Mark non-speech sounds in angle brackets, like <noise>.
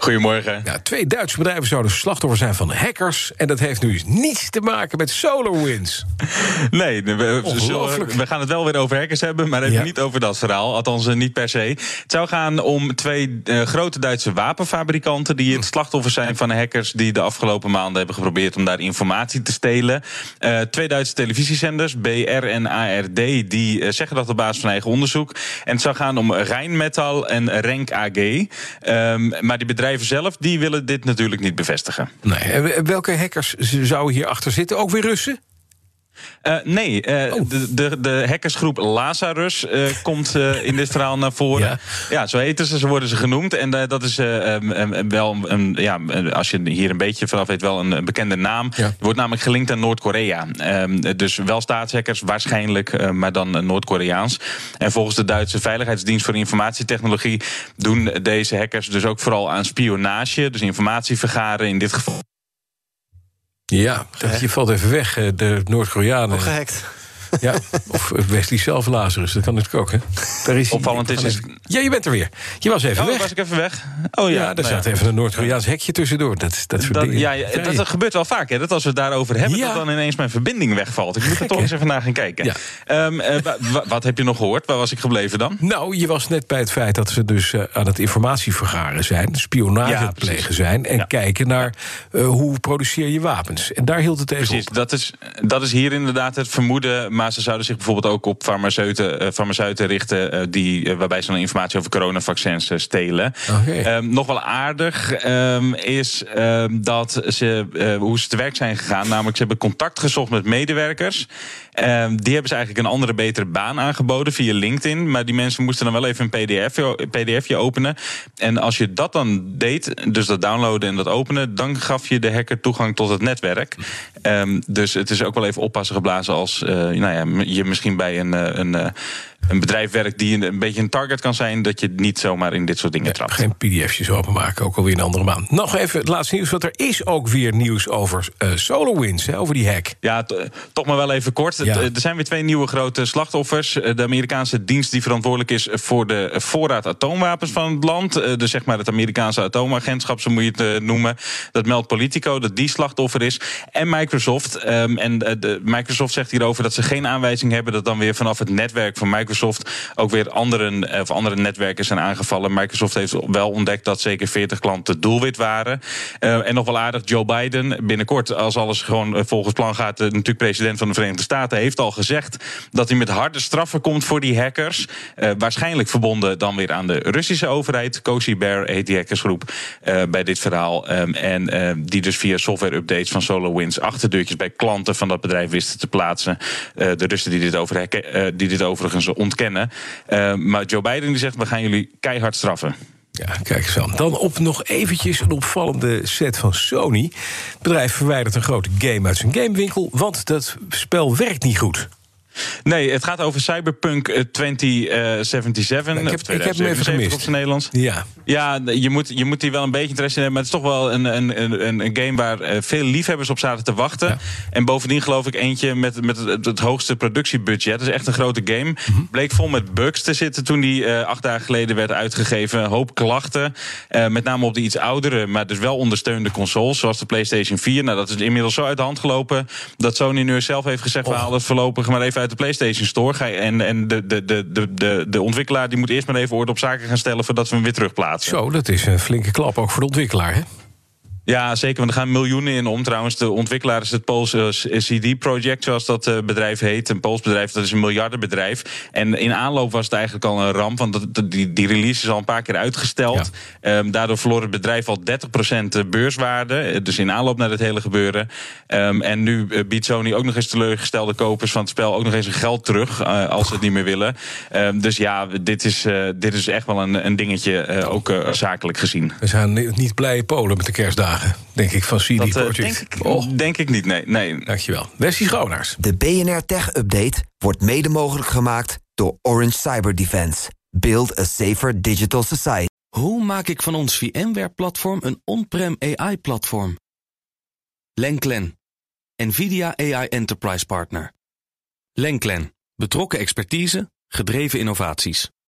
Goedemorgen. Ja, twee Duitse bedrijven zouden slachtoffer zijn van hackers. En dat heeft nu niets te maken met SolarWinds. Nee, we, we gaan het wel weer over hackers hebben, maar even Ja. niet over dat verhaal. Althans, eh, niet per se. Het zou gaan om twee eh, grote Duitse wapenfabrikanten... die het slachtoffer zijn van hackers... die de afgelopen maanden hebben geprobeerd om daar informatie te stelen. Eh, twee Duitse televisiezenders, BR en ARD... die zeggen dat op basis van eigen onderzoek. En het zou gaan om Rijnmetal en Renk AG. Ehm, maar die bedrijven zelf die willen dit natuurlijk niet bevestigen. Nee, welke hackers zouden hierachter zitten? Ook weer Russen? Eh, nee, eh, Oh. de, de, de hackersgroep Lazarus eh, <laughs> komt in dit verhaal naar voren. Ja. Ja. zo heten ze, zo worden ze genoemd. En dat is eh, em, em, wel, ja, als je hier een beetje vanaf weet, wel een, een bekende naam. Ja. Wordt namelijk gelinkt aan Noord-Korea. Ehm, dus wel staatshackers, waarschijnlijk, maar dan Noord-Koreaans. En volgens de Duitse Veiligheidsdienst voor Informatietechnologie doen deze hackers dus ook vooral aan spionage, dus informatie vergaren in dit geval. Ja, dat, je valt even weg. eh, De Noord-Koreanen. Ja, of Wesley zelf Lazarus, dat kan natuurlijk ook, hè? Daar is. Opvallend is- Ja, je bent er weer. Je was even Oh, weg. was ik even weg? Oh ja, ja, daar nou zat ja. even een Noord-Koreaans hekje tussendoor. Dat, dat soort Dat, dingen. ja, ja, dat, dat gebeurt wel vaak. Hè, dat als we het daarover hebben, dat dan ineens mijn verbinding wegvalt. Ik moet er toch eens even naar gaan kijken. Ehm, eh, wa- wa- wat heb je nog gehoord? Waar was ik gebleven dan? Nou, je was net bij het feit dat ze dus eh, aan het informatievergaren zijn, spionage aan het plegen zijn en kijken naar eh, hoe produceer je wapens. En daar hield het even Precies, op. dat is, dat is hier inderdaad het vermoeden. Maar ze zouden zich bijvoorbeeld ook op farmaceuten, eh, farmaceuten richten... eh, die, eh, waarbij ze dan informatie over coronavaccins stelen. Ehm, nog wel aardig ehm, is ehm, dat ze, hoe ze te werk zijn gegaan. Namelijk, ze hebben contact gezocht met medewerkers. Die hebben ze eigenlijk een andere, betere baan aangeboden via LinkedIn. Maar die mensen moesten dan wel even een PDF, pdfje openen. En als je dat dan deed, dus dat downloaden en dat openen... dan gaf je de hacker toegang tot het netwerk. Dus het is ook wel even oppassen geblazen als nou ja, je misschien bij een, eh, een, eh, een bedrijf werkt... die een, een beetje een target kan zijn... dat je niet zomaar in dit soort dingen trapt. geen pdf'jes openmaken, ook alweer een andere maand. Nog even het laatste nieuws, want er is ook weer nieuws over eh, SolarWinds, hè, over die hack. Ja, to- toch maar wel even kort. Ja. Het- Er zijn weer twee nieuwe grote slachtoffers. Eh, De Amerikaanse dienst die verantwoordelijk is voor de voorraad atoomwapens van het land. Eh, Dus zeg maar het Amerikaanse atoomagentschap, zo moet je het eh, noemen. Dat meldt Politico dat die slachtoffer is. En Microsoft. Ehm, En eh, de, Microsoft zegt hierover dat ze geen aanwijzing hebben dat dan weer vanaf het netwerk van Microsoft ook weer anderen, eh, of andere netwerken zijn aangevallen. Microsoft heeft wel ontdekt dat zeker 40 klanten doelwit waren. Eh, en nog wel aardig, Joe Biden binnenkort, als alles gewoon eh, volgens plan gaat, natuurlijk president van de Verenigde Staten, heeft al gezegd dat hij met harde straffen komt voor die hackers. Waarschijnlijk verbonden dan weer aan de Russische overheid. Cozy Bear heet die hackersgroep bij dit verhaal. Ehm, en die dus via software updates van SolarWinds achterdeurtjes bij klanten van dat bedrijf wisten te plaatsen. De Russen die dit, over die dit overigens ontkennen. Eh, maar Joe Biden die zegt: we gaan jullie keihard straffen. Ja, kijk eens aan. Dan op nog eventjes een opvallende set van Sony. Het bedrijf verwijdert een grote game uit zijn gamewinkel... want dat spel werkt niet goed. Nee, het gaat over Cyberpunk eh, 2077. Ik heb- ik heb hem even 2077 gemist. op zijn Nederlands. Ja, Ja, je moet, je moet hier wel een beetje interesse in hebben. Maar het is toch wel een, een, een, een game waar eh, veel liefhebbers op zaten te wachten. Ja. En bovendien geloof ik eentje met, met het, het hoogste productiebudget. Het is echt een grote game. Mhm. Bleek vol met bugs te zitten toen die eh, acht dagen geleden werd uitgegeven. Een hoop klachten. Met name op de iets oudere, maar dus wel ondersteunde consoles. Zoals de PlayStation 4. Nou, dat is inmiddels zo uit de hand gelopen. Dat Sony nu zelf heeft gezegd: we halen het voorlopig maar even uit de PlayStation Store. Ga En, en de, de, de, de, de, de ontwikkelaar die moet eerst maar even orde op zaken gaan stellen. voordat we hem weer terugplaatsen. zo, dat is een flinke klap ook voor de ontwikkelaar, hè? Ja, zeker. Want er gaan miljoenen in om. Trouwens, de ontwikkelaar is het Poolse CD Project, zoals dat eh, bedrijf heet. Een Pools bedrijf, dat is een miljardenbedrijf. En in aanloop was het eigenlijk al een ramp, want die, die release is al een paar keer uitgesteld. Ehm, daardoor verloor het bedrijf al 30% beurswaarde. Eh, Dus in aanloop naar dit hele gebeuren. Ehm, en nu eh, biedt Sony ook nog eens teleurgestelde kopers van het spel ook nog eens hun geld terug, eh, als ze het niet meer willen. Ehm, dus ja, dit is, eh, dit is echt wel een, een dingetje, eh, ook eh, zakelijk gezien. We zijn ni- niet blije Polen met de kerstdagen, denk ik, van CD dat, eh, oh. Denk ik, niet, nee. nee. Dankjewel. Wessie Schoonaars. De BNR Tech Update wordt mede mogelijk gemaakt door Orange Cyber Defense. Build a safer digital society. Hoe maak ik van ons VMware-platform een on-prem AI-platform? Lenklen, NVIDIA AI Enterprise Partner. Lenklen, betrokken expertise, gedreven innovaties.